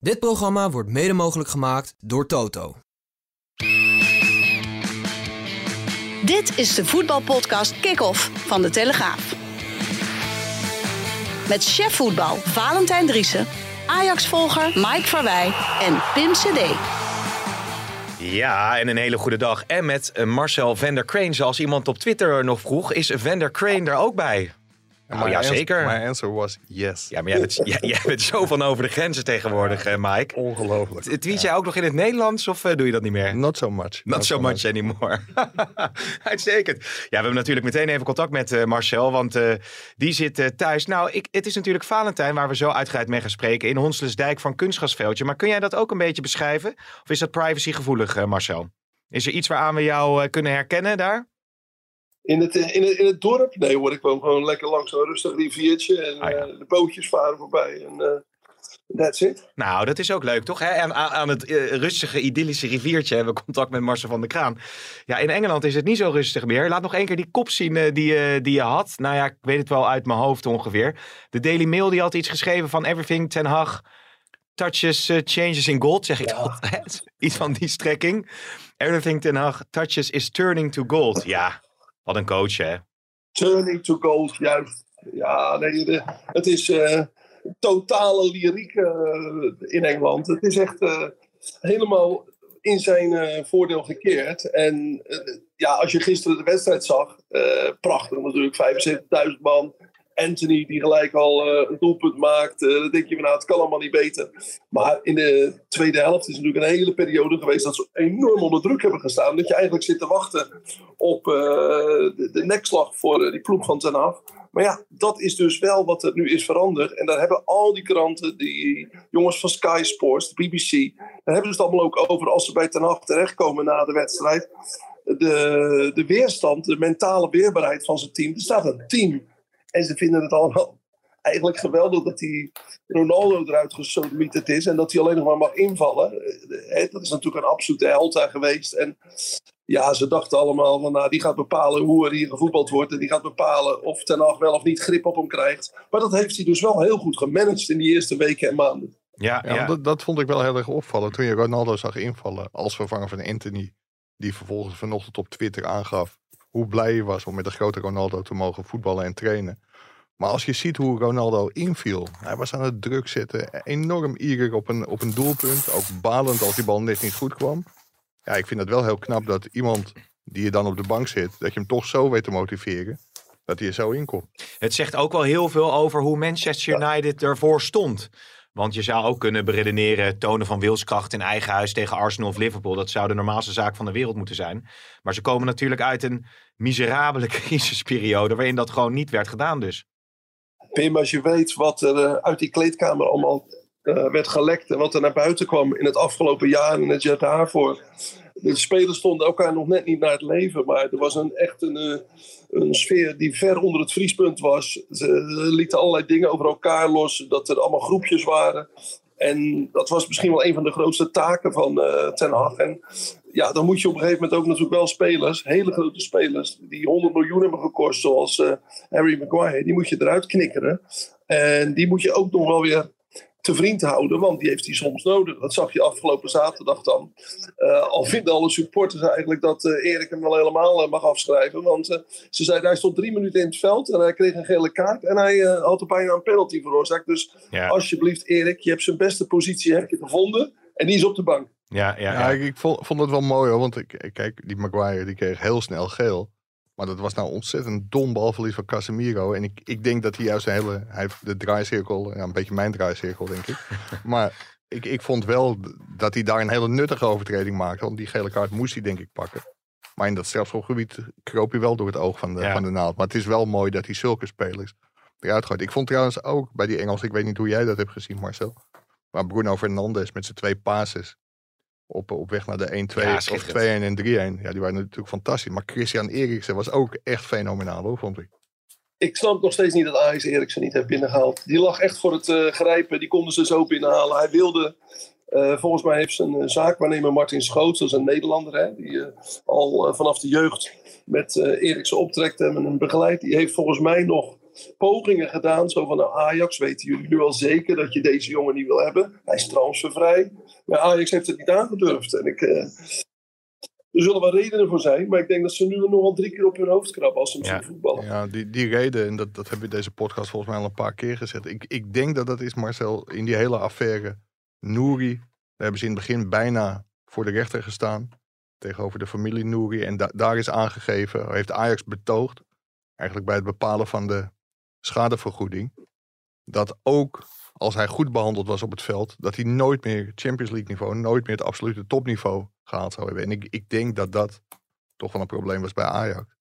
Dit programma wordt mede mogelijk gemaakt door Toto. Dit is de voetbalpodcast Kick-Off van De Telegraaf. Met chef voetbal Valentijn Driessen, Ajax-volger Mike Verwij en Pim CD. Ja, en een hele goede dag. En met Marcel Vander Crane, zoals iemand op Twitter nog vroeg, is Vander Crane er ook bij. Oh ja, zeker. My answer was yes. Ja, maar jij bent, jij, jij bent zo van over de grenzen tegenwoordig, eh, Mike. Ongelooflijk. Tweet jij ook nog in het Nederlands of eh, doe je dat niet meer? Not so much. Not so much anymore. Uitstekend. Ja, we hebben natuurlijk meteen even contact met eh, Marcel, want eh, die zit thuis. Nou, ik, het is natuurlijk Valentijn waar we zo uitgebreid mee gaan spreken in Honslesdijk van Kunstgrasveldje. Maar kun jij dat ook een beetje beschrijven? Of is dat privacygevoelig, Marcel? Is er iets waaraan we jou kunnen herkennen daar? In het, in, het, in het dorp? Nee hoor, ik woon gewoon lekker langs een rustig riviertje. En Ah, ja. eh, de bootjes varen voorbij. En eh that's it. Nou, dat is ook leuk, toch? Hè? En aan, aan het eh, rustige, idyllische riviertje hebben we contact met Marcel van der Kraan. Ja, in Engeland is het niet zo rustig meer. Laat nog één keer die kop zien eh, die, je- die je had. Nou ja, ik weet het wel uit mijn hoofd ongeveer. De Daily Mail die had iets geschreven van Everything Ten Hag touches eh, changes in gold, zeg ik altijd. Iets van die strekking. Everything Ten Hag touches is turning to gold. Ja, wat een coach, hè? Turning to gold, juist. Ja, nee, het is eh, totale lyriek eh, in Engeland. Het is echt eh, helemaal in zijn voordeel gekeerd. En ja, als je gisteren de wedstrijd zag, prachtig natuurlijk, 75.000 man. Anthony die gelijk al eh, een doelpunt maakt. eh, dan denk je van nou, het kan allemaal niet beter. Maar in de tweede helft is natuurlijk een hele periode geweest dat ze enorm onder druk hebben gestaan. Dat je eigenlijk zit te wachten op eh, de, de nekslag voor die ploeg van Ten Hag. Maar ja, dat is dus wel wat er nu is veranderd. En daar hebben al die kranten, die jongens van Sky Sports, de BBC, daar hebben ze het allemaal ook over als ze bij Ten Hag terechtkomen na de wedstrijd. De, de weerstand, de mentale weerbaarheid van zijn team. Er staat een team. En ze vinden het allemaal eigenlijk geweldig dat die Ronaldo eruit gesodemieterd is. En dat hij alleen nog maar mag invallen. Eh, Dat is natuurlijk een absolute held daar geweest. En ja, ze dachten allemaal van nou, die gaat bepalen hoe er hier gevoetbald wordt. En die gaat bepalen of Ten Hag wel of niet grip op hem krijgt. Maar dat heeft hij dus wel heel goed gemanaged in die eerste weken en maanden. Ja, Ja, ja. Dat, dat vond ik wel heel erg opvallend toen je Ronaldo zag invallen als vervanger van Anthony. Die vervolgens vanochtend op Twitter aangaf hoe blij hij was om met de grote Ronaldo te mogen voetballen en trainen. Maar als je ziet hoe Ronaldo inviel, hij was aan het druk zetten, enorm ierig op een, op een doelpunt, ook balend als die bal net niet goed kwam. Ja, ik vind het wel heel knap dat iemand die je dan op de bank zit, dat je hem toch zo weet te motiveren, dat hij er zo in komt. Het zegt ook wel heel veel over hoe Manchester United ervoor stond. Want je zou ook kunnen beredeneren tonen van wilskracht in eigen huis tegen Arsenal of Liverpool. Dat zou de normaalste zaak van de wereld moeten zijn. Maar ze komen natuurlijk uit een miserabele crisisperiode waarin dat gewoon niet werd gedaan dus. Pim, als je weet wat er eh, uit die kleedkamer allemaal eh, werd gelekt en wat er naar buiten kwam in het afgelopen jaar en het jaar daarvoor. De spelers stonden elkaar nog net niet naar het leven, maar er was een, echt een, eh, een sfeer die ver onder het vriespunt was. Ze, lieten allerlei dingen over elkaar los, dat er allemaal groepjes waren. En dat was misschien wel een van de grootste taken van eh, Ten Hag. En ja, dan moet je op een gegeven moment ook natuurlijk wel spelers, hele grote spelers, die 100 miljoen hebben gekost, zoals eh, Harry Maguire, die moet je eruit knikkeren. En die moet je ook nog wel weer te vriend houden, want die heeft hij soms nodig. Dat zag je afgelopen zaterdag dan. Eh, al vinden alle supporters eigenlijk dat eh, Erik hem wel helemaal eh, mag afschrijven. Want eh, ze zeiden hij stond drie minuten in het veld en hij kreeg een gele kaart. En hij eh, had er bijna een penalty veroorzaakt. Dus Ja, alsjeblieft Erik, je hebt zijn beste positie heb je gevonden. En die is op de bank. ja, ja. Ja, ja. ik, ik vond, vond het wel mooi hoor, want ik, ik- kijk, die Maguire die kreeg heel snel geel. Maar dat was nou ontzettend dom balverlies van Casemiro. En ik, ik denk dat hij juist een hele, hij heeft de draaicirkel, ja, een beetje mijn draaicirkel denk ik. maar ik, ik vond wel dat hij daar een hele nuttige overtreding maakte. Want die gele kaart moest hij denk ik pakken. Maar in dat strafschopgebied kroop hij wel door het oog van de, Ja. van de naald. Maar het is wel mooi dat hij zulke spelers eruit gooit. Ik vond trouwens ook bij die Engels, ik weet niet hoe jij dat hebt gezien Marcel. Maar Bruno Fernandes met zijn twee passes op, op weg naar de 1-2 Ja, of 2-1 schitterend. en 3-1. Ja, die waren natuurlijk fantastisch. Maar Christian Eriksen was ook echt fenomenaal hoor, vond ik. Ik snap nog steeds niet dat Ajax Eriksen niet heeft binnengehaald. Die lag echt voor het eh, grijpen. Die konden ze zo binnenhalen. Hij wilde Eh, volgens mij heeft zijn eh, zaakwaarnemer Martin Schoots, dat is een Nederlander, hè, die al eh, vanaf de jeugd met eh Eriksen optrekt en hem begeleidt. Die heeft volgens mij nog pogingen gedaan. Zo van, nou, Ajax, weten jullie nu wel zeker dat je deze jongen niet wil hebben? Hij is transfervrij. Maar Ajax heeft het niet aangedurfd. En ik, eh, er zullen wel redenen voor zijn, maar ik denk dat ze nu nog wel drie keer op hun hoofd krabben als ze misschien Ja. voetballen. Ja, die, die reden, en dat, dat hebben we in deze podcast volgens mij al een paar keer gezet. Ik, ik denk dat dat is, Marcel, in die hele affaire Nouri. Daar hebben ze in het begin bijna voor de rechter gestaan. Tegenover de familie Nouri. En da- daar is aangegeven, heeft Ajax betoogd. Eigenlijk bij het bepalen van de schadevergoeding. Dat ook als hij goed behandeld was op het veld. Dat hij nooit meer Champions League niveau, nooit meer het absolute topniveau gehaald zou hebben. En ik, ik denk dat dat toch wel een probleem was bij Ajax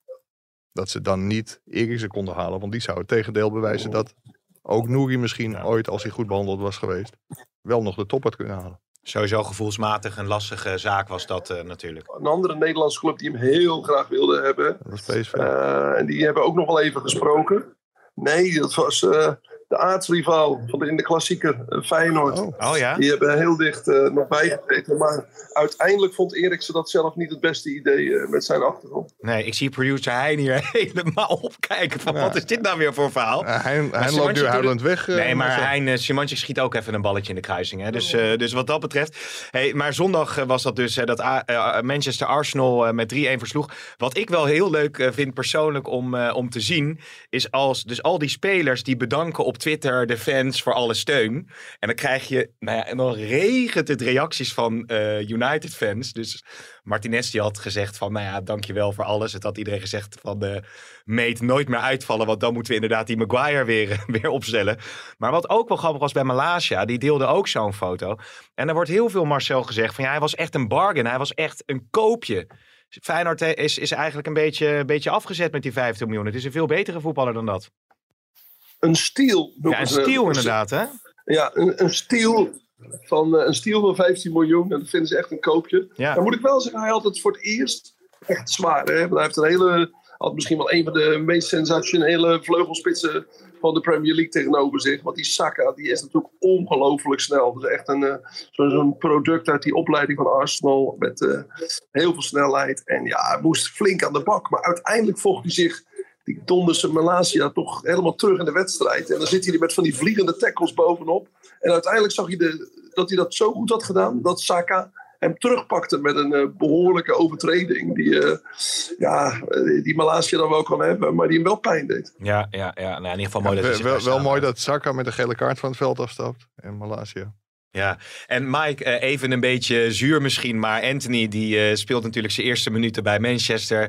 dat ze dan niet Eriksen konden halen. Want die zou het tegendeel bewijzen dat ook Nouri misschien Ja. ooit, als hij goed behandeld was geweest, wel nog de top had kunnen halen. Sowieso gevoelsmatig een lastige zaak was dat eh, natuurlijk. Een andere Nederlandse club die hem heel graag wilde hebben. Dat was PSV. eh, en die hebben ook nog wel even gesproken. Nee, dat was eh, de aardsrivaal van de, in de klassieker, eh, Feyenoord. oh. Oh ja? Die hebben heel dicht eh, nog bijgezeten. Maar uiteindelijk vond Eriksen dat zelf niet het beste idee eh, met zijn achtergrond. Nee, ik zie producer Hein hier helemaal opkijken van Ja. wat is dit nou weer voor verhaal? Hij hij loopt nu huilend weg. Nee, maar Marcel. Hein uh, schiet ook even een balletje in de kruising. Hè? Dus, dus wat dat betreft. Hey, maar zondag was dat dus hè, dat Manchester Arsenal met 3-1 versloeg. Wat ik wel heel leuk vind persoonlijk om, om te zien. Is als dus al die spelers die bedanken op Twitter de fans voor alle steun. En dan krijg je, nou ja, en dan regent het reacties van eh, United fans. Dus Martinez die had gezegd van, nou ja, dankjewel voor alles. Het had iedereen gezegd van, eh meet nooit meer uitvallen. Want dan moeten we inderdaad die Maguire weer, weer opstellen. Maar wat ook wel grappig was bij Malasia, die deelde ook zo'n foto. En er wordt heel veel Marcel gezegd van, ja, hij was echt een bargain. Hij was echt een koopje. Feyenoord eh, is, is eigenlijk een beetje, een beetje afgezet met die 50 miljoen. Het is een veel betere voetballer dan dat. Een stiel. Ja, een stiel inderdaad, hè? Ja, een, een stiel van, eh, een stiel van 15 miljoen. En dat vinden ze echt een koopje. Ja. Dan moet ik wel zeggen, hij had het voor het eerst echt zwaar. Hè? Want hij heeft een hele, had misschien wel een van de meest sensationele vleugelspitsen van de Premier League tegenover zich. Want die Saka, die is natuurlijk ongelooflijk snel. Dat is echt een, eh, zo- zo'n product uit die opleiding van Arsenal. Met eh, heel veel snelheid. En ja, hij moest flink aan de bak. Maar uiteindelijk vocht hij zich die donderse Malasia toch helemaal terug in de wedstrijd. En dan zit hij er met van die vliegende tackles bovenop. En uiteindelijk zag je de, dat hij dat zo goed had gedaan, dat Saka hem terugpakte met een eh, behoorlijke overtreding. Die, eh, ja, eh, die Malasia dan wel kan hebben, maar die hem wel pijn deed. Ja, ja, ja. Nou, in ieder geval mooi dat hij wel, wel, mooi dat Saka met een gele kaart van het veld afstapt. En Malasia. Ja, en Mike, eh, even een beetje zuur misschien, maar Anthony die eh, speelt natuurlijk zijn eerste minuten bij Manchester.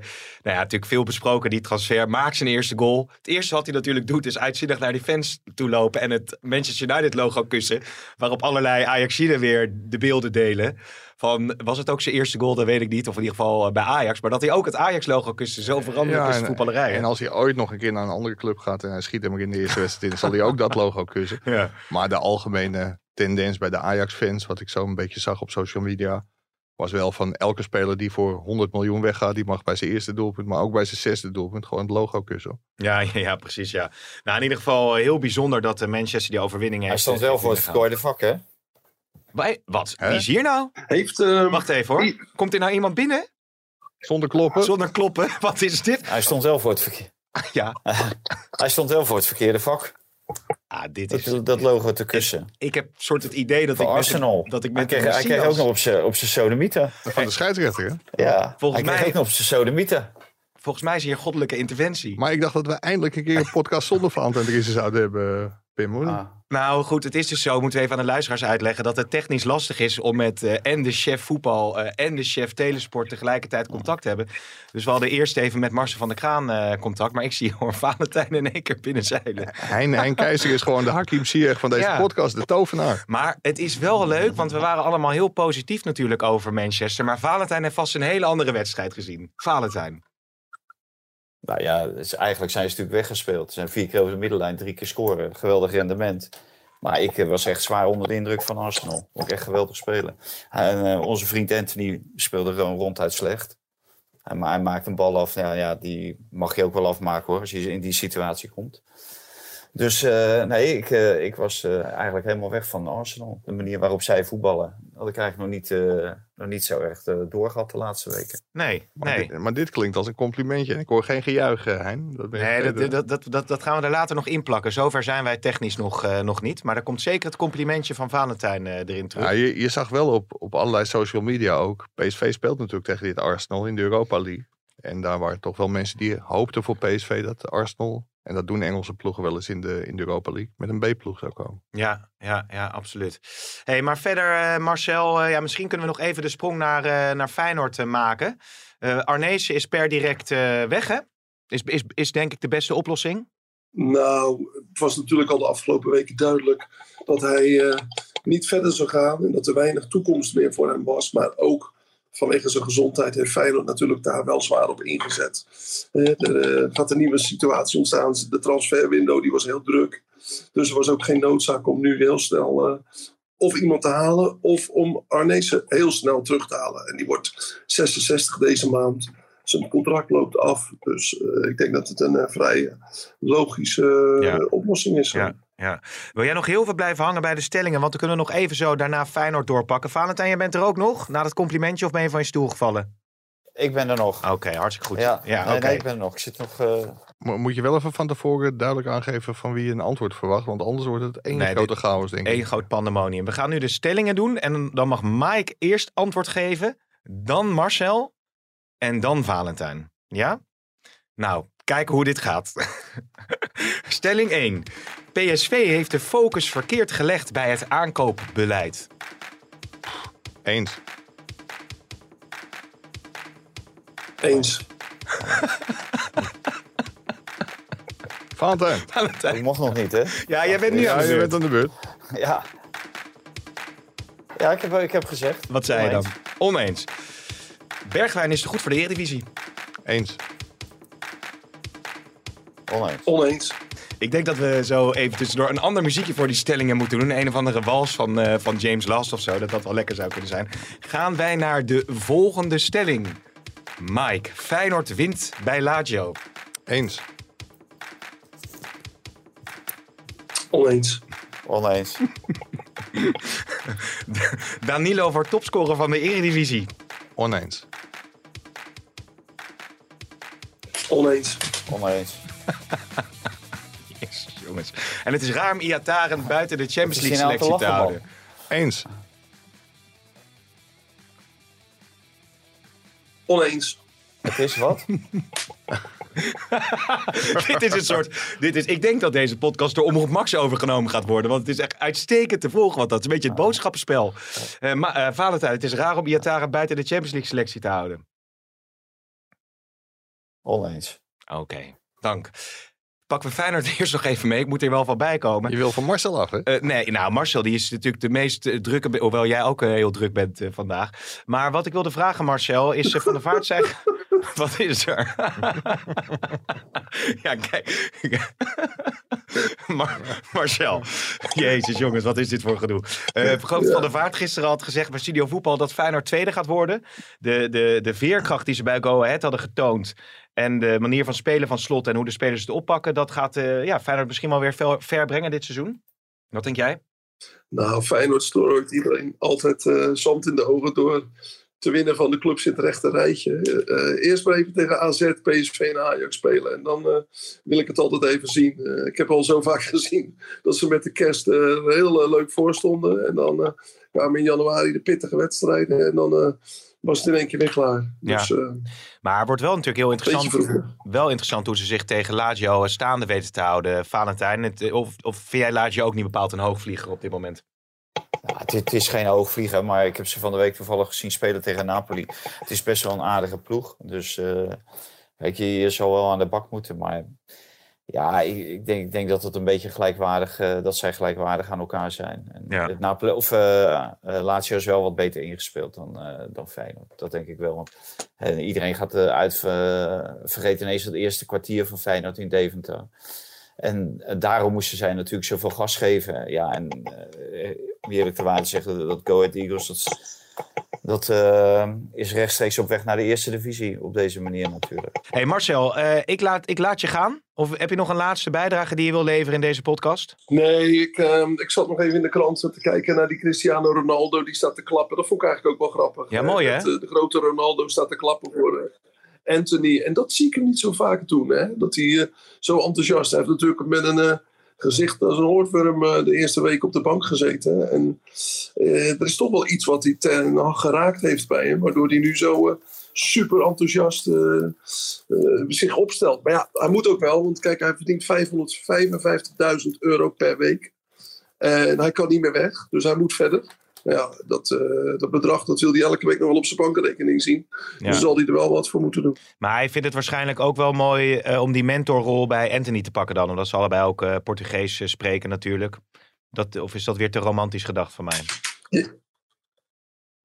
Nou ja, natuurlijk veel besproken die transfer, maakt zijn eerste goal. Het eerste wat hij natuurlijk doet is uitzinnig naar die fans toe lopen en het Manchester United logo kussen, waarop allerlei Ajaxiden weer de beelden delen. Van, was het ook zijn eerste goal, dat weet ik niet, of in ieder geval eh, bij Ajax, maar dat hij ook het Ajax-logo kuste, zo veranderlijk is de voetballerij. en als hij ooit nog een keer naar een andere club gaat en hij schiet hem in de eerste wedstrijd in, zal hij ook dat logo kussen. ja. Maar de algemene tendens bij de Ajax-fans, wat ik zo een beetje zag op social media, was wel van elke speler die voor 100 miljoen weggaat, die mag bij zijn eerste doelpunt, maar ook bij zijn zesde doelpunt gewoon het logo kussen. Ja, ja, ja, precies, ja. Nou, in ieder geval eh, heel bijzonder dat eh, Manchester die overwinning heeft. Hij stond eh, wel voor het verkooide vak, hè? Wij- Wat? Hè? Wie is hier nou? Heeft, eh, Wacht even hoor. Wie- Komt er nou iemand binnen? Zonder kloppen. Zonder kloppen. Wat is dit? Hij stond wel voor het, verkeer... Ja. hij stond wel voor het verkeerde vak. Ah, dit is... Dat, dat logo te kussen. Ik heb soort het idee dat ik met Arsenal. dat ik met kreeg, hij kreeg ook nog op zijn op. Van de scheidsrechter, hè? Ja, Volgens hij kreeg mij- ook nog op zijn sodomieten. Volgens mij is hier goddelijke interventie. Maar ik dacht dat we eindelijk een keer een podcast zonder Driessen zouden hebben, Pim. Hoor. Ah. Nou goed, het is dus zo, moeten we even aan de luisteraars uitleggen, dat het technisch lastig is om met eh, en de chef voetbal eh, en de chef telesport tegelijkertijd contact te hebben. Dus we hadden eerst even met Marcel van der Kraan eh, contact, maar ik zie hoor Valentijn in één keer binnenzeilen. Hein, hein Keizer is gewoon de Hakim Ziyech van deze Ja. podcast, de tovenaar. Maar het is wel leuk, want we waren allemaal heel positief natuurlijk over Manchester. Maar Valentijn heeft vast een hele andere wedstrijd gezien. Valentijn. Nou ja, eigenlijk zijn ze natuurlijk weggespeeld. Ze zijn vier keer over de middenlijn, drie keer scoren. Geweldig rendement. Maar ik eh, was echt zwaar onder de indruk van Arsenal. Ook echt geweldig spelen. En eh, onze vriend Anthony speelde gewoon ronduit slecht. Hij, ma- hij maakt een bal af. Ja, ja, die mag je ook wel afmaken hoor, als je in die situatie komt. Dus eh, nee, ik, ik was eigenlijk helemaal weg van Arsenal. De manier waarop zij voetballen. Had ik eigenlijk nog niet, eh, nog niet zo echt uh, doorgehad de laatste weken. Nee, Maar, nee. dit, maar dit klinkt als een complimentje. En ik hoor geen gejuich, eh, Hein. Dat Nee, dat, dat, dat, dat, dat gaan we er later nog inplakken. Zover zijn wij technisch nog, eh, nog niet. Maar er komt zeker het complimentje van Valentijn eh, erin terug. Ja, je, je zag wel op, op allerlei social media ook. PSV speelt natuurlijk tegen dit Arsenal in de Europa League. En daar waren toch wel mensen die hoopten voor PSV dat Arsenal... En dat doen Engelse ploegen wel eens in de, in de Europa League. Met een B-ploeg zou komen. Ja, ja, ja, absoluut. Hey, maar verder, eh, Marcel, eh, ja, misschien kunnen we nog even de sprong naar, eh, naar Feyenoord maken. Eh Arnezen is per direct eh, weg, hè? Is, is, is denk ik de beste oplossing. Nou, het was natuurlijk al de afgelopen weken duidelijk dat hij eh, niet verder zou gaan. En dat er weinig toekomst meer voor hem was. Maar ook vanwege zijn gezondheid heeft Feyenoord natuurlijk daar wel zwaar op ingezet. Er eh, gaat een nieuwe situatie ontstaan. De transferwindow die was heel druk. Dus er was ook geen noodzaak om nu heel snel eh, of iemand te halen. Of om Arnezen heel snel terug te halen. En die wordt 66 deze maand. Zijn contract loopt af. Dus eh, ik denk dat het een vrij logische Ja. oplossing is. Ja. Ja. Wil jij nog heel veel blijven hangen bij de stellingen? Want dan kunnen we nog even zo daarna Feyenoord doorpakken. Valentijn, jij bent er ook nog? Na dat complimentje of ben je van je stoel gevallen? Ik ben er nog. Oké, hartstikke goed. Ja, ja nee, oké. nee, ik ben er nog. Ik zit nog... eh, Mo- Moet je wel even van tevoren duidelijk aangeven van wie je een antwoord verwacht. Want anders wordt het één Nee, grote chaos, denk Eén ik. groot pandemonium. We gaan nu de stellingen doen. En dan mag Mike eerst antwoord geven. Dan Marcel. En dan Valentijn. Ja? Nou, kijken hoe dit gaat. Stelling 1. PSV heeft de focus verkeerd gelegd bij het aankoopbeleid. Eens. Eens. Valentijn. ik Valentijn. mocht nog niet, hè? Ja, jij bent nu Ja, aan de je beurt. bent aan de beurt. Ja. Ja, ik heb, ik heb gezegd. Wat zei je dan? Oneens. Oneens. Bergwijn is te goed voor de Eredivisie. Eens. Oneens. Oneens. Ik denk dat we zo even tussendoor een ander muziekje voor die stellingen moeten doen. Een of andere wals van, eh, van James Last of zo. Dat dat wel lekker zou kunnen zijn. Gaan wij naar de volgende stelling. Mike, Feyenoord wint bij Lazio. Eens. Oneens. Oneens. Danilo wordt topscorer van de Eredivisie. Oneens. Oneens. Oneens. Jongens. En het is raar om Iataren buiten de Champions League selectie te houden. Eens. Oneens. Het is wat? dit is een soort. Dit is, ik denk dat deze podcast door Omroep Max overgenomen gaat worden. Want het is echt uitstekend te volgen. Want dat is een beetje het boodschappenspel. Eh maar, eh, Valentijn, het is raar om Iataren buiten de Champions League selectie te houden. Oneens. Oké, dank. Pakken we Feyenoord eerst nog even mee. Ik moet er wel van bij komen. Je wil van Marcel af, hè? Eh, nee, nou Marcel die is natuurlijk de meest eh, drukke, hoewel jij ook eh, heel druk bent vandaag. Maar wat ik wilde vragen Marcel, is Van der Vaart zei... wat is er? ja, kijk. Mar- Marcel, jezus jongens, wat is dit voor gedoe? Groot Van der Vaart gisteren had gezegd bij Studio Voetbal dat Feyenoord tweede gaat worden. De, de, de veerkracht die ze bij Go Ahead hadden getoond... En de manier van spelen van Slot en hoe de spelers het oppakken... dat gaat eh, ja, Feyenoord misschien wel weer ver, ver brengen dit seizoen. Wat denk jij? Nou, Feyenoord strooit iedereen altijd eh, zand in de ogen door te winnen van de clubs in het rechte rijtje. Eh, eerst maar even tegen AZ, PSV en Ajax spelen. En dan wil ik het altijd even zien. Ik heb al zo vaak gezien dat ze met de kerst heel leuk voor stonden. En dan kwamen in januari de pittige wedstrijden. En dan was het in één keer weer klaar. Ja. Dus eh Maar het wordt wel natuurlijk heel interessant, wel interessant hoe ze zich tegen Lazio staande weten te houden. Valentijn, het, eh, of, of vind jij Lazio ook niet bepaald een hoogvlieger op dit moment? Ja, het, het is geen hoogvlieger, maar ik heb ze van de week toevallig gezien spelen tegen Napoli. Het is best wel een aardige ploeg. Dus eh, kijk, je, je zal wel aan de bak moeten. Maar ja, ik, ik, denk, ik denk dat het een beetje gelijkwaardig, eh, dat zij gelijkwaardig aan elkaar zijn. En Ja. het Napoli, of eh, Lazio is wel wat beter ingespeeld dan, dan Feyenoord. Dat denk ik wel. Want iedereen gaat uh, uit, vergeet ineens het eerste kwartier van Feyenoord in Deventer. En daarom moesten zij natuurlijk zoveel gas geven. Ja, en eh, om eerlijk te waarde zeggen, dat Go Ahead Eagles, dat, dat eh, is rechtstreeks op weg naar de eerste divisie op deze manier natuurlijk. hey Marcel, eh, ik, laat, ik laat je gaan. Of heb je nog een laatste bijdrage die je wil leveren in deze podcast? Nee, ik, ehm, ik zat nog even in de krant te kijken naar die Cristiano Ronaldo. Die staat te klappen. Dat vond ik eigenlijk ook wel grappig. Ja, mooi, hè? Dat, eh, de grote Ronaldo staat te klappen voor eh, Anthony. En dat zie ik hem niet zo vaak doen. Hè? Dat hij eh, zo enthousiast Hij heeft natuurlijk met een eh, gezicht als een hoortworm eh, de eerste week op de bank gezeten. En eh, er is toch wel iets wat hij ten Hag geraakt heeft bij hem. Waardoor hij nu zo eh, super enthousiast eh, eh, zich opstelt. Maar ja, hij moet ook wel. Want kijk, hij verdient 555.000 euro per week. En hij kan niet meer weg. Dus hij moet verder. Nou Ja, dat, eh, dat bedrag dat wil hij elke week nog wel op zijn bankrekening zien. Ja. Dus zal hij er wel wat voor moeten doen. Maar hij vindt het waarschijnlijk ook wel mooi eh, om die mentorrol bij Anthony te pakken dan. Omdat ze allebei ook eh, Portugees spreken natuurlijk. Dat, of is dat weer te romantisch gedacht van mij?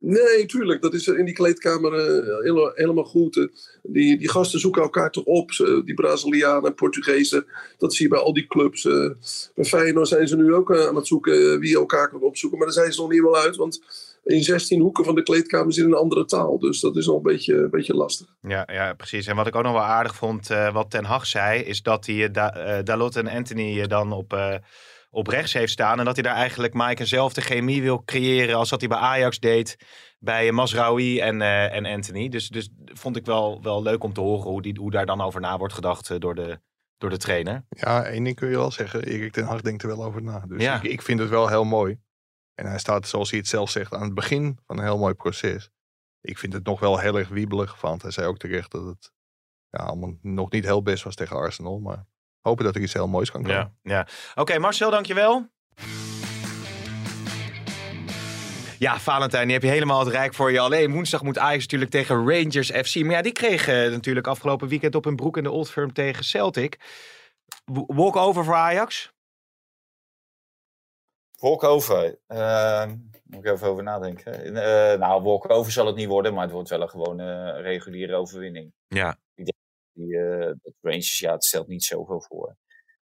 Nee, tuurlijk. Dat is in die kleedkamer eh, hele- helemaal goed. Eh, die, die gasten zoeken elkaar toch op. Die Brazilianen en Portugezen. Dat zie je bij al die clubs. eh. bij Feyenoord zijn ze nu ook aan het zoeken wie elkaar kan opzoeken. Maar daar zijn ze nog niet wel uit. Want in 16 hoeken van de kleedkamer zit een andere taal. Dus dat is nog een beetje, een beetje lastig. Ja, ja, precies. En wat ik ook nog wel aardig vond, wat Ten Hag zei, is dat hij da Dalot en Anthony dan op, op rechts heeft staan. En dat hij daar eigenlijk Mike eenzelfde chemie wil creëren als dat hij bij Ajax deed bij Masraoui en, eh, en Anthony. Dus, dus vond ik wel, wel leuk om te horen hoe, die, hoe daar dan over na wordt gedacht eh, door, de, door de trainer. Ja, één ding kun je wel zeggen. Erik ten Hag denkt er wel over na. Dus Ja. ik, ik vind het wel heel mooi. En hij staat, zoals hij het zelf zegt, aan het begin van een heel mooi proces. Ik vind het nog wel heel erg wiebelig. Want hij zei ook terecht dat het ja, allemaal nog niet heel best was tegen Arsenal. Maar hopen dat er iets heel moois kan komen. Ja, ja. Oké, Marcel, dankjewel. Ja, Valentijn, die heb je helemaal het rijk voor je. Alleen woensdag moet Ajax natuurlijk tegen Rangers FC. Maar ja, die kregen natuurlijk afgelopen weekend op hun broek in de Old Firm tegen Celtic. W- Walk-over voor Ajax? Walkover. Uh, moet ik even over nadenken. Eh, nou, walkover zal het niet worden, maar het wordt wel een gewone reguliere overwinning. Ja. Die, eh, dat Rangers, ja, het stelt niet zoveel voor.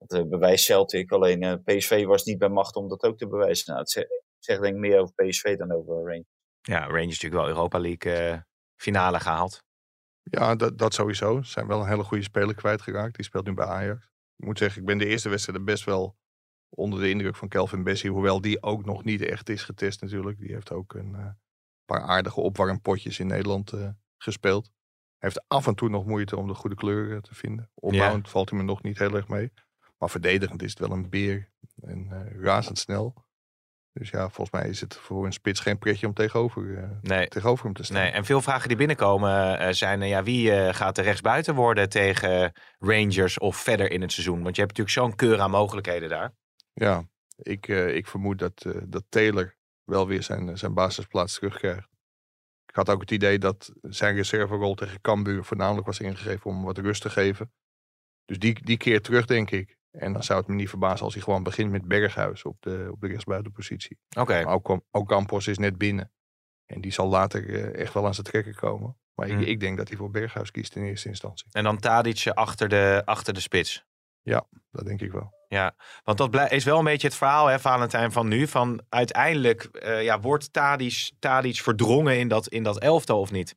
Dat uh, bewijst Celtic, alleen eh, PSV was niet bij macht om dat ook te bewijzen. Nou, het zegt, zegt denk ik meer over PSV dan over Rangers. Ja, Rangers natuurlijk wel Europa League eh, finale gehaald. Ja, dat, dat sowieso. Ze zijn wel een hele goede speler kwijtgeraakt. Die speelt nu bij Ajax. Ik moet zeggen, ik ben de eerste wedstrijd best wel onder de indruk van Kelvin Bessie. Hoewel die ook nog niet echt is getest natuurlijk. Die heeft ook een uh, paar aardige opwarmpotjes in Nederland uh, gespeeld. Heeft af en toe nog moeite om de goede kleuren te vinden. Opbouwend ja. valt hij me nog niet heel erg mee. Maar verdedigend is het wel een beer. En uh, razendsnel. Dus ja, volgens mij is het voor een spits geen pretje om tegenover, uh, nee. tegenover hem te staan. Nee, en veel vragen die binnenkomen uh, zijn, ja, wie gaat er rechtsbuiten worden tegen Rangers of verder in het seizoen? Want je hebt natuurlijk zo'n keur aan mogelijkheden daar. Ja, ik, ik vermoed dat, dat Taylor wel weer zijn, zijn basisplaats terugkrijgt. Ik had ook het idee dat zijn reserverol tegen Cambuur voornamelijk was ingegeven om wat rust te geven. Dus die, die keert terug, denk ik. En dan zou het me niet verbazen als hij gewoon begint met Berghuis op de, op de rechtsbuitenpositie. Oké. Okay. Ook, ook Campos is net binnen. En die zal later uh, echt wel aan zijn trekken komen. Maar Hmm. ik, ik, denk dat hij voor Berghuis kiest in eerste instantie. En dan Tadic achter de, achter de spits. Ja, dat denk ik wel. Ja, want dat is wel een beetje het verhaal, hè, Valentijn, van nu. Van uiteindelijk uh, ja, wordt Tadic, Tadic verdrongen in dat, in dat elftal of niet?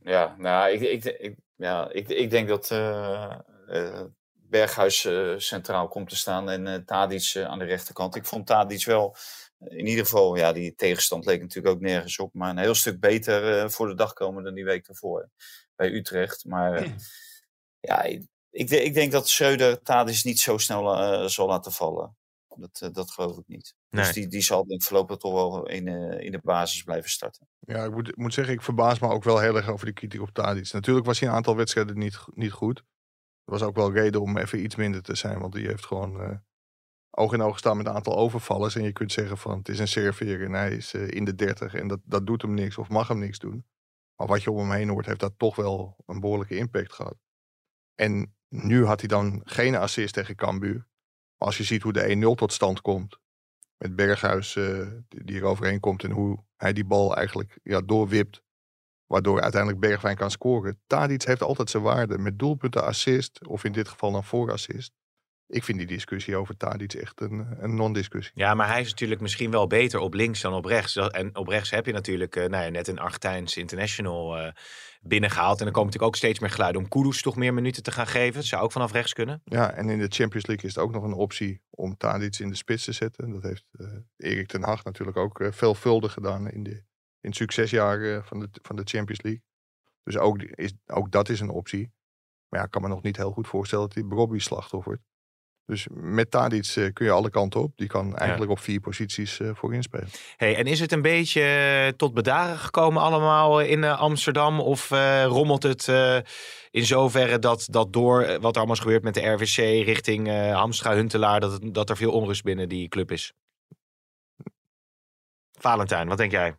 Ja, nou, ik, ik, ik ja, ik, ik denk dat uh, uh, Berghuis uh, centraal komt te staan en uh, Tadic aan de rechterkant. Ik vond Tadic wel, in ieder geval, ja, die tegenstand leek natuurlijk ook nergens op, maar een heel stuk beter voor de dag komen dan die week daarvoor bij Utrecht. Maar ja, ik, ik, denk dat Schreuder Tadic niet zo snel uh, zal laten vallen. Dat, uh, dat geloof ik niet. Nee. Dus die, die zal denk ik voorlopig toch wel in, uh, in de basis blijven starten. Ja, ik moet, moet zeggen, ik verbaas me ook wel heel erg over de kritiek op Tadic. Natuurlijk was hij een aantal wedstrijden niet, niet goed. Er was ook wel reden om even iets minder te zijn. Want die heeft gewoon uh, oog in oog staan met een aantal overvallers. En je kunt zeggen van het is een Servier en hij is in de 30. En dat, dat doet hem niks of mag hem niks doen. Maar wat je om hem heen hoort, heeft dat toch wel een behoorlijke impact gehad. En nu had hij dan geen assist tegen Cambuur. Maar als je ziet hoe de 1-0 tot stand komt. Met Berghuis uh, die er overheen komt. En hoe hij die bal eigenlijk ja, doorwipt. Waardoor uiteindelijk Bergwijn kan scoren. Tadic heeft altijd zijn waarde. Met doelpunten, assist. Of in dit geval een voorassist. Ik vind die discussie over Tadic echt een, een non-discussie. Ja, maar hij is natuurlijk misschien wel beter op links dan op rechts. En op rechts heb je natuurlijk uh, nou ja, net een Argentijns international uh, binnengehaald. En dan komen natuurlijk ook steeds meer geluiden om Kudus toch meer minuten te gaan geven. Dat zou ook vanaf rechts kunnen. Ja, en in de Champions League is het ook nog een optie om Tadic in de spits te zetten. Dat heeft uh, Erik ten Hag natuurlijk ook veelvuldig gedaan in, de, in het succesjaar van, de, van de Champions League. Dus ook, is, ook dat is een optie. Maar ja, ik kan me nog niet heel goed voorstellen dat hij Robbie slachtoffer wordt. Dus met Tadic uh, kun je alle kanten op. Die kan eigenlijk op vier posities uh, voor inspelen. Hey, en is het een beetje uh, tot bedaren gekomen allemaal in Amsterdam? Of rommelt het in zoverre dat, dat door wat er allemaal is gebeurd met de RVC richting Hamstra, Huntelaar, dat, het, dat er veel onrust binnen die club is? Valentijn, wat denk jij?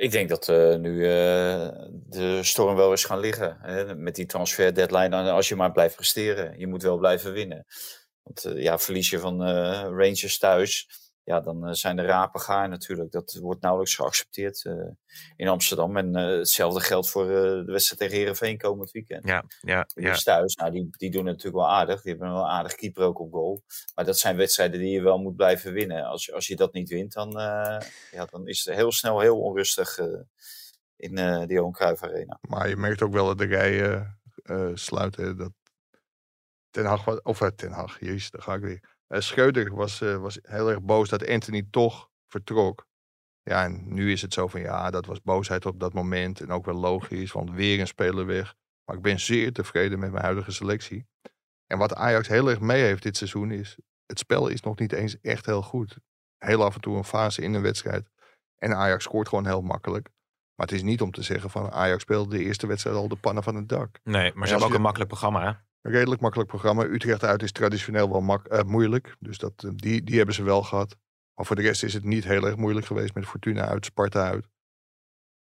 Ik denk dat uh, nu uh, de storm wel eens gaan liggen. Hè, met die transfer deadline. Als je maar blijft presteren. Je moet wel blijven winnen. Want uh, ja, verlies je van Rangers thuis ja, dan uh, zijn de rapen gaar natuurlijk. Dat wordt nauwelijks geaccepteerd uh, in Amsterdam. En uh, hetzelfde geldt voor de wedstrijd tegen Herenveen komend weekend. Ja, ja, ja. Dus thuis, nou, die, die doen het natuurlijk wel aardig. Die hebben wel een aardig keeper ook op goal. Maar dat zijn wedstrijden die je wel moet blijven winnen. Als, als je dat niet wint, dan, ja, dan is het heel snel heel onrustig in de Johan Cruijff Arena. Maar je merkt ook wel dat de rijen sluiten. Dat Ten Hag, of Ten Hag, jezus, daar ga ik weer uh, Schreuder was, uh, was heel erg boos dat Anthony toch vertrok. Ja, en nu is het zo van ja, dat was boosheid op dat moment. En ook wel logisch, want weer een speler weg. Maar ik ben zeer tevreden met mijn huidige selectie. En wat Ajax heel erg mee heeft dit seizoen is, het spel is nog niet eens echt heel goed. Heel af en toe een fase in een wedstrijd. En Ajax scoort gewoon heel makkelijk. Maar het is niet om te zeggen van Ajax speelde de eerste wedstrijd al de pannen van het dak. Nee, maar ze hebben ook een makkelijk programma hè? Een redelijk makkelijk programma. Utrecht uit is traditioneel wel mak uh, moeilijk. Dus dat, uh, die, die hebben ze wel gehad. Maar voor de rest is het niet heel erg moeilijk geweest met Fortuna uit, Sparta uit.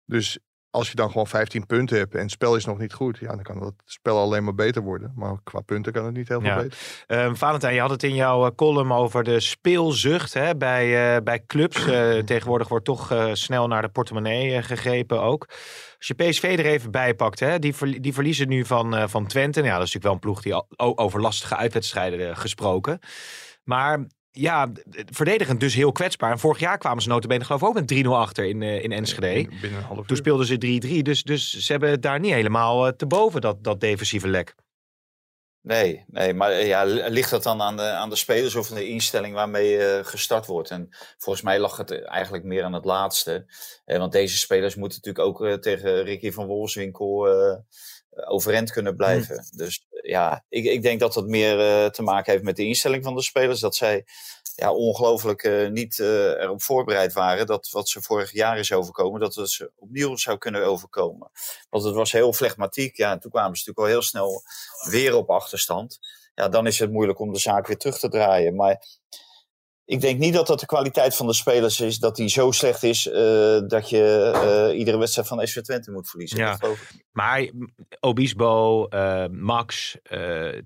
Dus als je dan gewoon 15 punten hebt en het spel is nog niet goed, ja, dan kan het spel alleen maar beter worden. Maar qua punten kan het niet heel veel ja. beter. Um, Valentijn, je had het in jouw uh, column over de speelzucht hè, bij, uh, bij clubs. Uh, tegenwoordig wordt toch snel naar de portemonnee gegrepen ook. Als je PSV er even bij pakt, hè, die, ver, die verliezen nu van, van Twente. Nou, ja, dat is natuurlijk wel een ploeg die al, over lastige uitwedstrijden gesproken. Maar ja, verdedigend dus heel kwetsbaar. En vorig jaar kwamen ze notabene geloof ik ook met 3-0 achter in, uh, in Enschede. Binnen een half Toen speelden ze 3-3. Dus, dus ze hebben het daar niet helemaal uh, te boven, dat, dat defensieve lek. Nee, nee, maar ja, ligt dat dan aan de, aan de spelers of aan de instelling waarmee uh, gestart wordt? En volgens mij lag het eigenlijk meer aan het laatste. want deze spelers moeten natuurlijk ook tegen Ricky van Wolfswinkel overeind kunnen blijven. Hmm. Dus ja, ik, ik denk dat dat meer uh, te maken heeft met de instelling van de spelers. Dat zij ja, ongelooflijk uh, niet uh, erop voorbereid waren dat wat ze vorig jaar is overkomen, dat het ze opnieuw zou kunnen overkomen. Want het was heel flegmatiek. Ja, en toen kwamen ze natuurlijk al heel snel weer op achterstand. Ja, dan is het moeilijk om de zaak weer terug te draaien. Maar ik denk niet dat dat de kwaliteit van de spelers is, dat die zo slecht is uh, dat je uh, iedere wedstrijd van SV Twente moet verliezen. Ja, maar Obispo, uh, Max,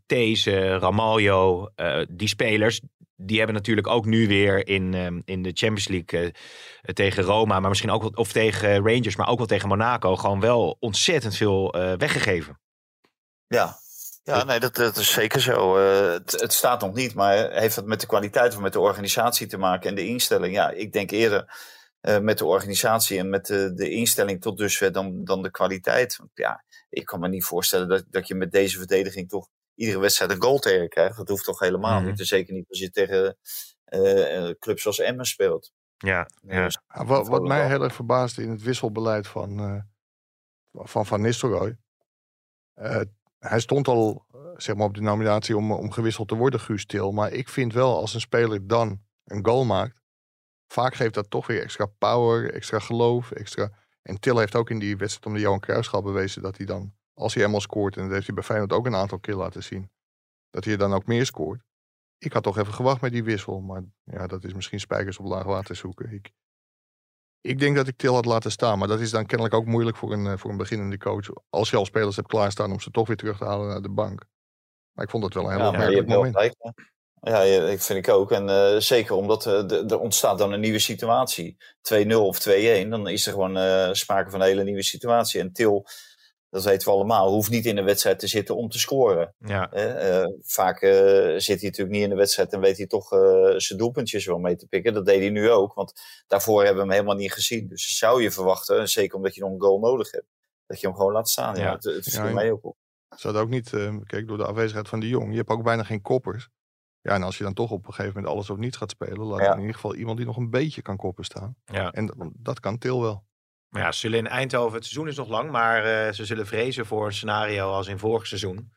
These, Ramaljo, die spelers, die hebben natuurlijk ook nu weer in, in de Champions League tegen Roma, maar misschien ook wel, of tegen Rangers, maar ook wel tegen Monaco, gewoon wel ontzettend veel weggegeven. Ja, ja, nee, dat, dat is zeker zo. Uh, het, het, staat nog niet, maar heeft het met de kwaliteit of met de organisatie te maken en de instelling? Ja, ik denk eerder uh, met de organisatie en met de, de instelling tot dusver dan, dan de kwaliteit. Want ja, ik kan me niet voorstellen dat, dat je met deze verdediging toch iedere wedstrijd een goal tegen krijgt. Dat hoeft toch helemaal mm -hmm. niet. Zeker niet als je tegen uh, clubs zoals Emmen speelt. Ja, ja. Dus, ja wat, wat mij heel erg verbaasde in het wisselbeleid van Van, van Nistelrooy hij stond al zeg maar, op de nominatie om, om gewisseld te worden, Guus Til. Maar ik vind wel, als een speler dan een goal maakt, vaak geeft dat toch weer extra power, extra geloof, extra... En Til heeft ook in die wedstrijd om de Johan Cruijffschap bewezen dat hij dan, als hij helemaal scoort, en dat heeft hij bij Feyenoord ook een aantal keer laten zien, dat hij dan ook meer scoort. Ik had toch even gewacht met die wissel, maar ja, dat is misschien spijkers op laag water zoeken. Ik, ik denk dat ik Til had laten staan. Maar dat is dan kennelijk ook moeilijk voor een, eh, voor een beginnende coach. Als je al spelers hebt klaarstaan om ze toch weer terug te halen naar de bank. Maar ik vond het wel een heel ja, opmerkelijk moment. Gelijk, ja, ik vind ik ook. En uh, zeker omdat uh, er ontstaat dan een nieuwe situatie. 2-0 of 2-1. Dan is er gewoon uh, sprake van een hele nieuwe situatie. En Til, Dat weten we allemaal. Hoeft niet in de wedstrijd te zitten om te scoren. Ja. Eh, vaak eh, zit hij natuurlijk niet in de wedstrijd en weet hij toch eh, zijn doelpuntjes wel mee te pikken. Dat deed hij nu ook, want daarvoor hebben we hem helemaal niet gezien. Dus zou je verwachten, zeker omdat je nog een goal nodig hebt, dat je hem gewoon laat staan. Ja, Ja. het, het viel Ja, mij ook op. Ze hadden ook niet, eh, kijk, door de afwezigheid van de Jong, je hebt ook bijna geen koppers. Ja, en als je dan toch op een gegeven moment alles of niets gaat spelen, laat Ja. in ieder geval iemand die nog een beetje kan koppen staan. Ja. En dat, dat kan Til wel. Maar ja, ze zullen in Eindhoven, het seizoen is nog lang, maar eh, ze zullen vrezen voor een scenario als in vorig seizoen.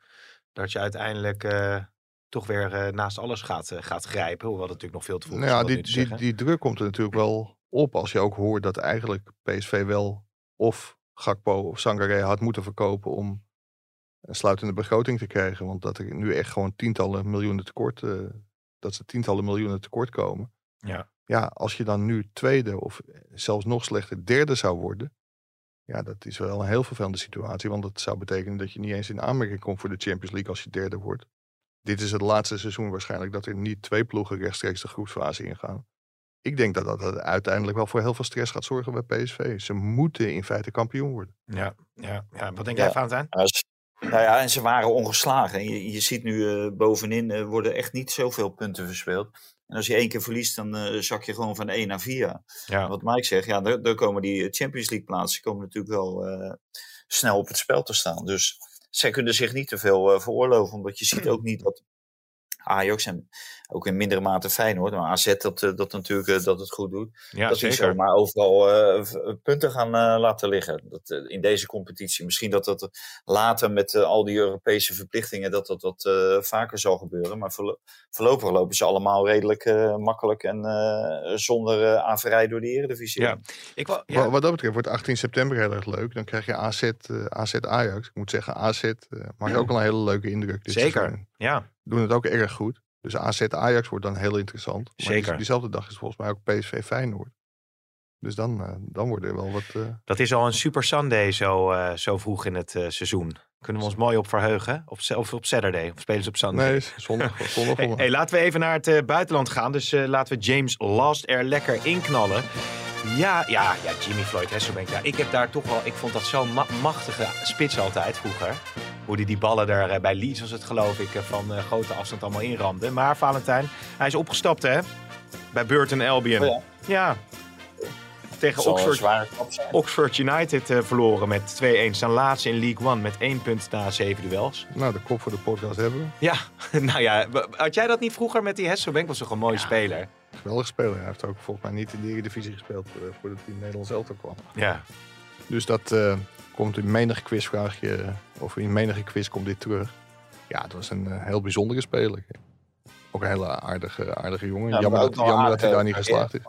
Dat je uiteindelijk eh, toch weer eh, naast alles gaat, gaat grijpen. Hoewel het natuurlijk nog veel te vroeg Nou is ja, dat die, die, zeggen. die druk komt er natuurlijk wel op als je ook hoort dat eigenlijk PSV wel of Gakpo of Sangaré had moeten verkopen om een sluitende begroting te krijgen. Want dat er nu echt gewoon tientallen miljoenen tekort, dat ze tientallen miljoenen tekort komen. Ja. Ja, als je dan nu tweede of zelfs nog slechter derde zou worden. Ja, dat is wel een heel vervelende situatie. Want dat zou betekenen dat je niet eens in aanmerking komt voor de Champions League als je derde wordt. Dit is het laatste seizoen waarschijnlijk dat er niet twee ploegen rechtstreeks de groepsfase ingaan. Ik denk dat dat uiteindelijk wel voor heel veel stress gaat zorgen bij PSV. Ze moeten in feite kampioen worden. Ja, ja, ja. Wat denk Ja. jij? Ja, ze- nou ja, en ze waren ongeslagen. En je, je ziet nu eh, bovenin eh, worden echt niet zoveel punten verspeeld. En als je één keer verliest, dan eh, zak je gewoon van 1 naar 4. Ja. Wat Mike zegt, ja, daar, daar komen die Champions League plaatsen komen natuurlijk wel eh, snel op het spel te staan. Dus zij kunnen zich niet te veel eh, veroorloven. Omdat je ziet ook niet dat Ajax en ook in mindere mate Feyenoord, maar AZ dat, eh, dat natuurlijk eh, dat het goed doet. Ja, dat die zeker. zomaar overal eh, punten gaan eh, laten liggen. Dat, in deze competitie. Misschien dat dat later met al die Europese verplichtingen dat dat wat eh, vaker zal gebeuren. Maar voorlo- voorlopig lopen ze allemaal redelijk eh, makkelijk en eh, zonder eh averij door de Eredivisie. Ja. Ik wou, ja, Wat dat betreft wordt 18 september heel erg leuk. Dan krijg je AZ, AZ Ajax. Ik moet zeggen, AZ eh, maakt ook al een hele leuke indruk. dit Zeker. seizoen. ja, Doen het ook erg goed. Dus AZ Ajax wordt dan heel interessant. Maar die- Zeker. diezelfde dag is volgens mij ook PSV Feyenoord. Dus dan, eh, dan wordt er wel wat... eh, dat is al een super Sunday zo, eh, zo vroeg in het seizoen. Kunnen we ons mooi op verheugen? Op, of op Saturday? Of spelen ze op Sunday? nee, zondag. zondag Hey, hey, laten we even naar het buitenland gaan. Dus laten we James Last er lekker inknallen. Ja, ja, ja, Jimmy Floyd Hesselbank. Ja, ik heb daar toch wel... Ik vond dat zo'n ma- machtige spits altijd vroeger. Hoe die die ballen er eh, bij Leeds was het geloof ik eh, van eh, grote afstand allemaal inramde. Maar Valentijn, hij is opgestapt hè? Bij Burton Albion. Oh ja. ja. Tegen Oxford. Oxford United eh, verloren met 2-1. Staan laatste in League One met één punt na zeven duels. Nou, de kop voor de podcast hebben we. Ja, nou ja, had jij dat niet vroeger met die Hesselbank? Was toch een mooie speler? Geweldig speler. Hij heeft ook volgens mij niet in de Eredivisie gespeeld eh, voordat hij in Nederlands elftal kwam. Ja, Dus dat eh, komt in menige quizvraagje, eh, of in menige quiz komt dit terug. Ja, het was een heel bijzondere speler. Ook een hele aardige, aardige jongen. Ja, jammer dat, wel jammer dat hij daar niet geslaagd is.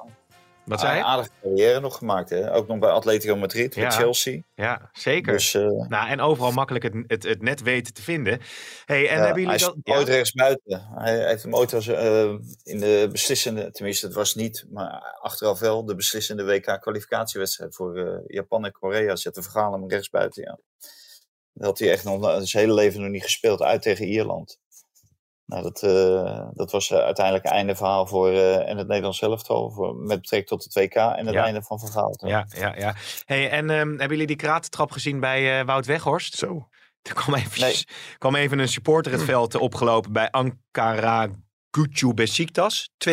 Wat zei Een je? aardige carrière nog gemaakt. Hè? Ook nog bij Atletico Madrid, Ja. met Chelsea. Ja, zeker. Dus eh, Nou, en overal makkelijk het, het, het net weten te vinden. Hey, en ja, hebben hij jullie is dat... ooit rechts buiten. Hij heeft hem ooit als, eh, in de beslissende, tenminste het was niet, maar achteraf wel, de beslissende WK-kwalificatiewedstrijd voor eh, Japan en Korea. Zette Vergaal hem rechts buiten, ja. Dat had hij echt nog zijn hele leven nog niet gespeeld, uit tegen Ierland. Nou, dat, eh, dat was eh, uiteindelijk het einde verhaal voor eh, en het Nederlands elftal, voor, met betrekking tot het WK en het Ja. einde van Vergaal. Ja, ja, ja. Hey, en ehm, hebben jullie die kratentrap gezien bij eh, Wout Weghorst? Zo. Er kwam even, kwam even een supporter het veld opgelopen bij Ankara Gucu Besiktas. 2-3.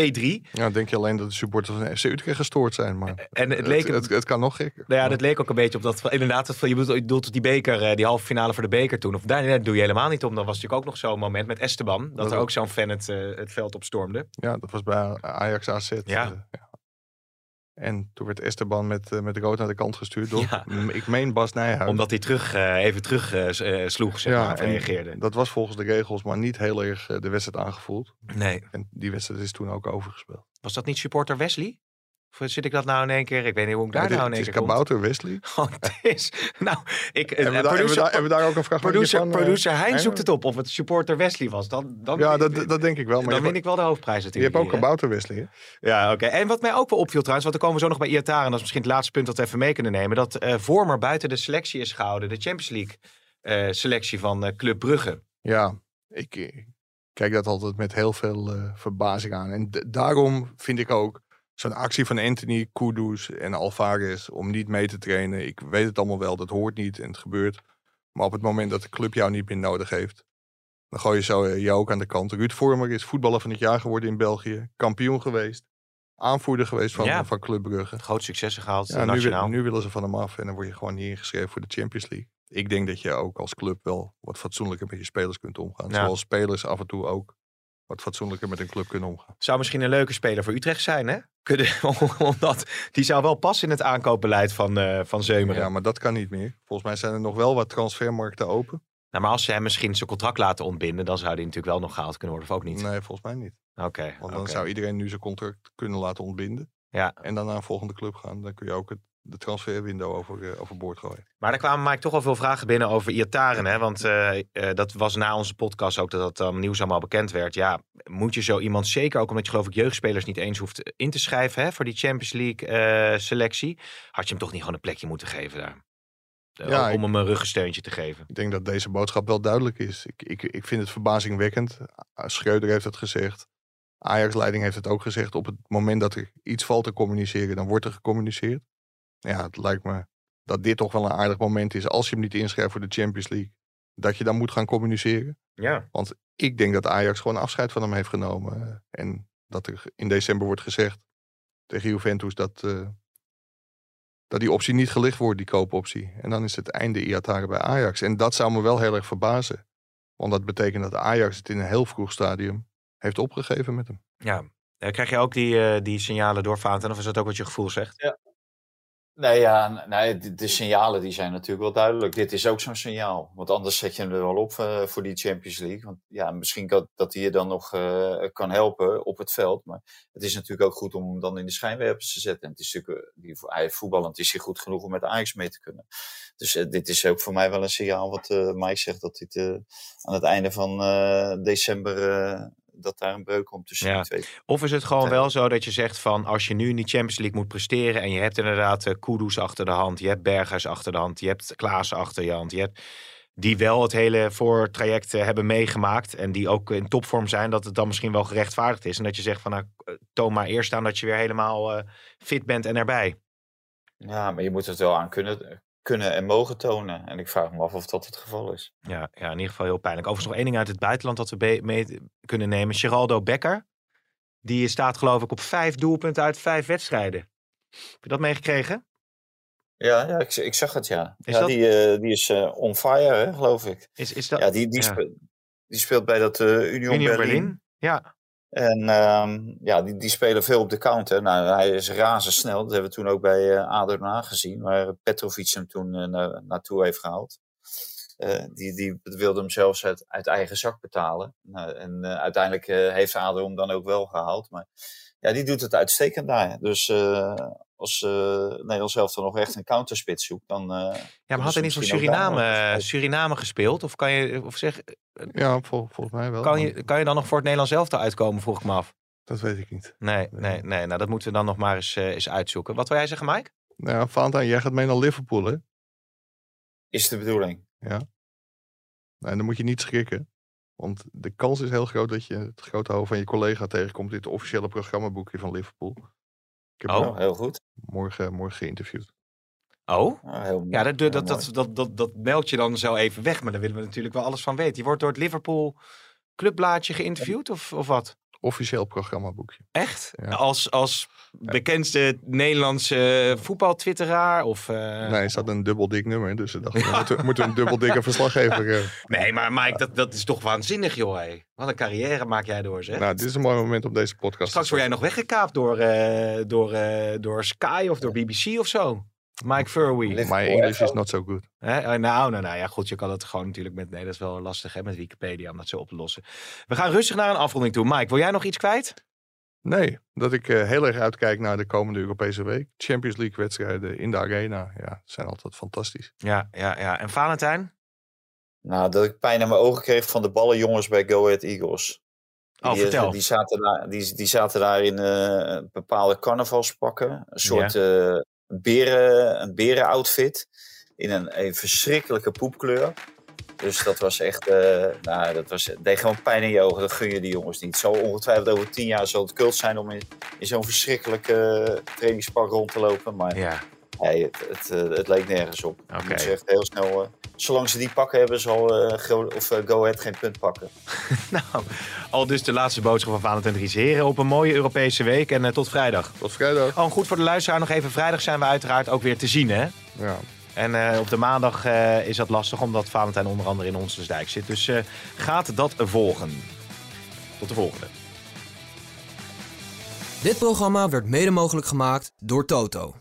Ja, denk je alleen dat de supporters van FC Utrecht gestoord zijn. Maar En het leek... het, het, kan nog gekker. Nou ja, dat leek ook een beetje op dat. Inderdaad, dat, je bedoelt, op die beker, eh, die halve finale voor de beker toen. Of daar nee, doe je helemaal niet om. Dan was natuurlijk ook nog zo'n moment met Esteban. Dat Dat er ook. zo'n fan het, eh, het veld opstormde. Ja, dat was bij Ajax AZ. Ja. eh, ja. En toen werd Esteban met, eh, met rood naar de kant gestuurd door, Ja. ik meen Bas Nijhuis. Omdat hij terug, eh, even terug eh, sloeg, zeg maar, of en reageerde. Dat was volgens de regels, maar niet heel erg de wedstrijd aangevoeld. Nee. En die wedstrijd is toen ook overgespeeld. Was dat niet supporter Wesley? Of zit ik dat nou in één keer? Ik weet niet hoe ik daar nou in het één is keer kom. Kabouter Wesley. Oh, het is... Nou, ik... eh, Hebben we, daar, hebben, we producer, daar, hebben we daar ook een fragmentje producer, van? eh, producer Hein zoekt het op of het supporter Wesley was. Dan, dan, Ja, dat, dat denk ik wel. Maar dan je, win ik wel de hoofdprijs je natuurlijk. hebt ook? Kabouter Wesley. Hè? Ja, oké. En wat mij ook wel opviel trouwens, want dan komen we zo nog bij Iataren. En dat is misschien het laatste punt dat we even mee kunnen nemen. Dat eh Vormer buiten de selectie is gehouden. De Champions League eh, selectie van eh, Club Brugge. Ja, ik eh, kijk dat altijd met heel veel eh, verbazing aan. En daarom vind ik ook zo'n actie van Anthony, Kudus en Alvarez om niet mee te trainen. Ik weet het allemaal wel, dat hoort niet en het gebeurt. Maar op het moment dat de club jou niet meer nodig heeft, dan gooi je zo eh, jou ook aan de kant. Ruud Vormer is voetballer van het jaar geworden in België. Kampioen geweest. Aanvoerder geweest van, Ja. van Club Brugge. Groot successen gehaald, Ja, nu, nationaal. nu willen ze van hem af en dan word je gewoon niet ingeschreven voor de Champions League. Ik denk dat je ook als club wel wat fatsoenlijker met je spelers kunt omgaan. Ja. Zoals spelers af en toe ook wat fatsoenlijker met een club kunnen omgaan. Zou misschien een leuke speler voor Utrecht zijn, hè? Kunnen, omdat die zou wel passen in het aankoopbeleid van, eh van Zeumeren. Ja, maar dat kan niet meer. Volgens mij zijn er nog wel wat transfermarkten open. Nou, maar als ze hem misschien zijn contract laten ontbinden, dan zou hij natuurlijk wel nog gehaald kunnen worden, of ook niet? Nee, volgens mij niet. Oké. Want dan zou iedereen nu zijn contract kunnen laten ontbinden. Ja. En dan naar een volgende club gaan. Dan kun je ook het, de transferwindow over, eh, overboord gooien. Maar er kwamen Mike toch al veel vragen binnen over Iataren. Hè? Want eh, eh, dat was na onze podcast ook dat dat dan nieuws allemaal bekend werd. Ja, moet je zo iemand, zeker ook omdat je geloof ik jeugdspelers niet eens hoeft in te schrijven hè, voor die Champions League selectie. Had je hem toch niet gewoon een plekje moeten geven daar? Ja, om ik- hem een ruggensteuntje te geven. Ik denk dat deze boodschap wel duidelijk is. Ik, ik, ik vind het verbazingwekkend. Schreuder heeft het gezegd. Ajax-leiding heeft het ook gezegd. Op het moment dat er iets valt te communiceren, dan wordt er gecommuniceerd. Ja, het lijkt me dat dit toch wel een aardig moment is. Als je hem niet inschrijft voor de Champions League, dat je dan moet gaan communiceren. Ja. Want ik denk dat Ajax gewoon afscheid van hem heeft genomen. Eh, En dat er in december wordt gezegd tegen Juventus dat, eh, dat die optie niet gelicht wordt, die koopoptie. En dan is het einde Iatare bij Ajax. En dat zou me wel heel erg verbazen. Want dat betekent dat Ajax het in een heel vroeg stadium heeft opgegeven met hem. ja. Eh, krijg je ook die, eh, die signalen door Vaanten? Of is dat ook wat je gevoel zegt? Nee, ja, nee, de, signalen die zijn natuurlijk wel duidelijk. Dit is ook zo'n signaal. Want anders zet je hem er wel op eh, voor die Champions League. Want ja, misschien dat, dat hij je dan nog eh, kan helpen op het veld. Maar het is natuurlijk ook goed om hem dan in de schijnwerpers te zetten. En het is natuurlijk, eh, die, voetballend is hij goed genoeg om met Ajax mee te kunnen. Dus dit is ook voor mij wel een signaal wat Mike zegt. Dat dit aan het einde van december, dat daar een breuk komt tussen Ja. twee. Of is het gewoon wel zo dat je zegt van als je nu in die Champions League moet presteren en je hebt inderdaad eh, Kudus achter de hand, je hebt Berghuis achter de hand, je hebt Klaas achter je hand, je hebt die wel het hele voortraject eh, hebben meegemaakt en die ook in topvorm zijn, dat het dan misschien wel gerechtvaardigd is. En dat je zegt van nou, eh, toon maar eerst aan dat je weer helemaal fit bent en erbij. Ja, maar je moet het wel aan kunnen, kunnen en mogen tonen. En ik vraag me af of dat het geval is. Ja, ja, in ieder geval heel pijnlijk. Overigens nog één ding uit het buitenland dat we mee kunnen nemen. Geraldo Becker, die staat geloof ik op vijf doelpunten uit vijf wedstrijden. Heb je dat meegekregen? Ja, ja ik, ik zag het, ja. Is ja dat- die, eh, die is eh, on fire, hè, geloof ik. Is, is dat Ja, die, die, ja. Speelt, die speelt bij dat eh, Union, Union Berlin. Berlin? Ja, En ehm, ja, die, die spelen veel op de counter. Nou, hij is razendsnel. Dat hebben we toen ook bij eh ADO Den Haag gezien. Waar Petrovic hem toen eh, na- naartoe heeft gehaald. Eh, die, die wilde hem zelfs uit, uit eigen zak betalen. Nou, en eh, uiteindelijk eh, heeft ADO hem dan ook wel gehaald. Maar ja, die doet het uitstekend daar. Dus eh, als eh Nederland zelf dan nog echt een counterspits zoekt, dan... eh, ja maar had hij niet voor Suriname, nog eh, Suriname gespeeld? Of kan je, of zeg, Ja, vol- volgens mij wel. kan, maar je, kan je dan nog voor het Nederlands elftal uitkomen, vroeg ik me af. Dat weet ik niet. Nee, nee, nee. Nou, dat moeten we dan nog maar eens, eh, eens uitzoeken. Wat wil jij zeggen, Mike? Nou ja, Valentijn, jij gaat mee naar Liverpool, hè? Is de bedoeling. Nou, en dan moet je niet schrikken. Want de kans is heel groot dat je het grote hoofd van je collega tegenkomt in het officiële programmaboekje van Liverpool. Ik heb Oh. hem heel goed. morgen, morgen geïnterviewd. Oh? Ah, heel, Ja, dat, dat, dat, dat meld je dan zo even weg. Maar daar willen we natuurlijk wel alles van weten. Je wordt door het Liverpool clubblaadje geïnterviewd of, of wat? Officieel programmaboekje. Echt? Ja. Als, als bekendste Nederlandse voetbaltwitteraar? Of, eh, Nee, er staat een dubbel dik nummer. Dus ze dachten, we moeten, moeten een dubbel dikke verslaggever. eh. Nee, maar Mike, dat, dat is toch waanzinnig, joh. hé. Wat een carrière maak jij door, zeg. Nou, dit is een mooi moment om deze podcast Straks te word jij nog weggekaapt door, eh, door, door Sky of door BBC of zo. Mike. Liverpool My English is not so good. Hè? Eh, Nou, nou, nou ja, goed. Je kan het gewoon natuurlijk met. Nee, dat is wel lastig hè, met Wikipedia om dat zo op te lossen. We gaan rustig naar een afronding toe. Mike, wil jij nog iets kwijt? Nee, dat ik eh, heel erg uitkijk naar de komende Europese week. Champions League wedstrijden in de arena. Ja, zijn altijd fantastisch. Ja, ja, ja. En Valentijn? Nou, dat ik pijn aan mijn ogen kreeg van de ballenjongens bij Go Ahead Eagles. Oh, die, eh, vertel. Die zaten daar, die, die zaten daar in eh, bepaalde carnavalspakken. Een soort eh beren, een berenoutfit. In een, verschrikkelijke poepkleur. Dus dat was echt, eh nou, dat was, deed gewoon pijn in je ogen. Dat gun je die jongens niet. Zo ongetwijfeld over tien jaar zal het kult zijn om in, in zo'n verschrikkelijke trainingspak rond te lopen. Maar Ja. Nee, het, het, eh, het leek nergens op. Ik moet zeggen, heel snel. eh, zolang ze die pakken hebben, zal eh, Gro- of, eh, Go Ahead geen punt pakken. Nou, al dus de laatste boodschap van Valentijn Dries. Heren, op een mooie Europese week en eh, tot vrijdag. Tot vrijdag. Oh, goed voor de luisteraar nog even. Vrijdag zijn we uiteraard ook weer te zien, hè? Ja. En eh, op de maandag eh, is dat lastig, omdat Valentijn onder andere in Onsensdijk zit. Dus eh, gaat dat volgen. Tot de volgende. Dit programma werd mede mogelijk gemaakt door Toto.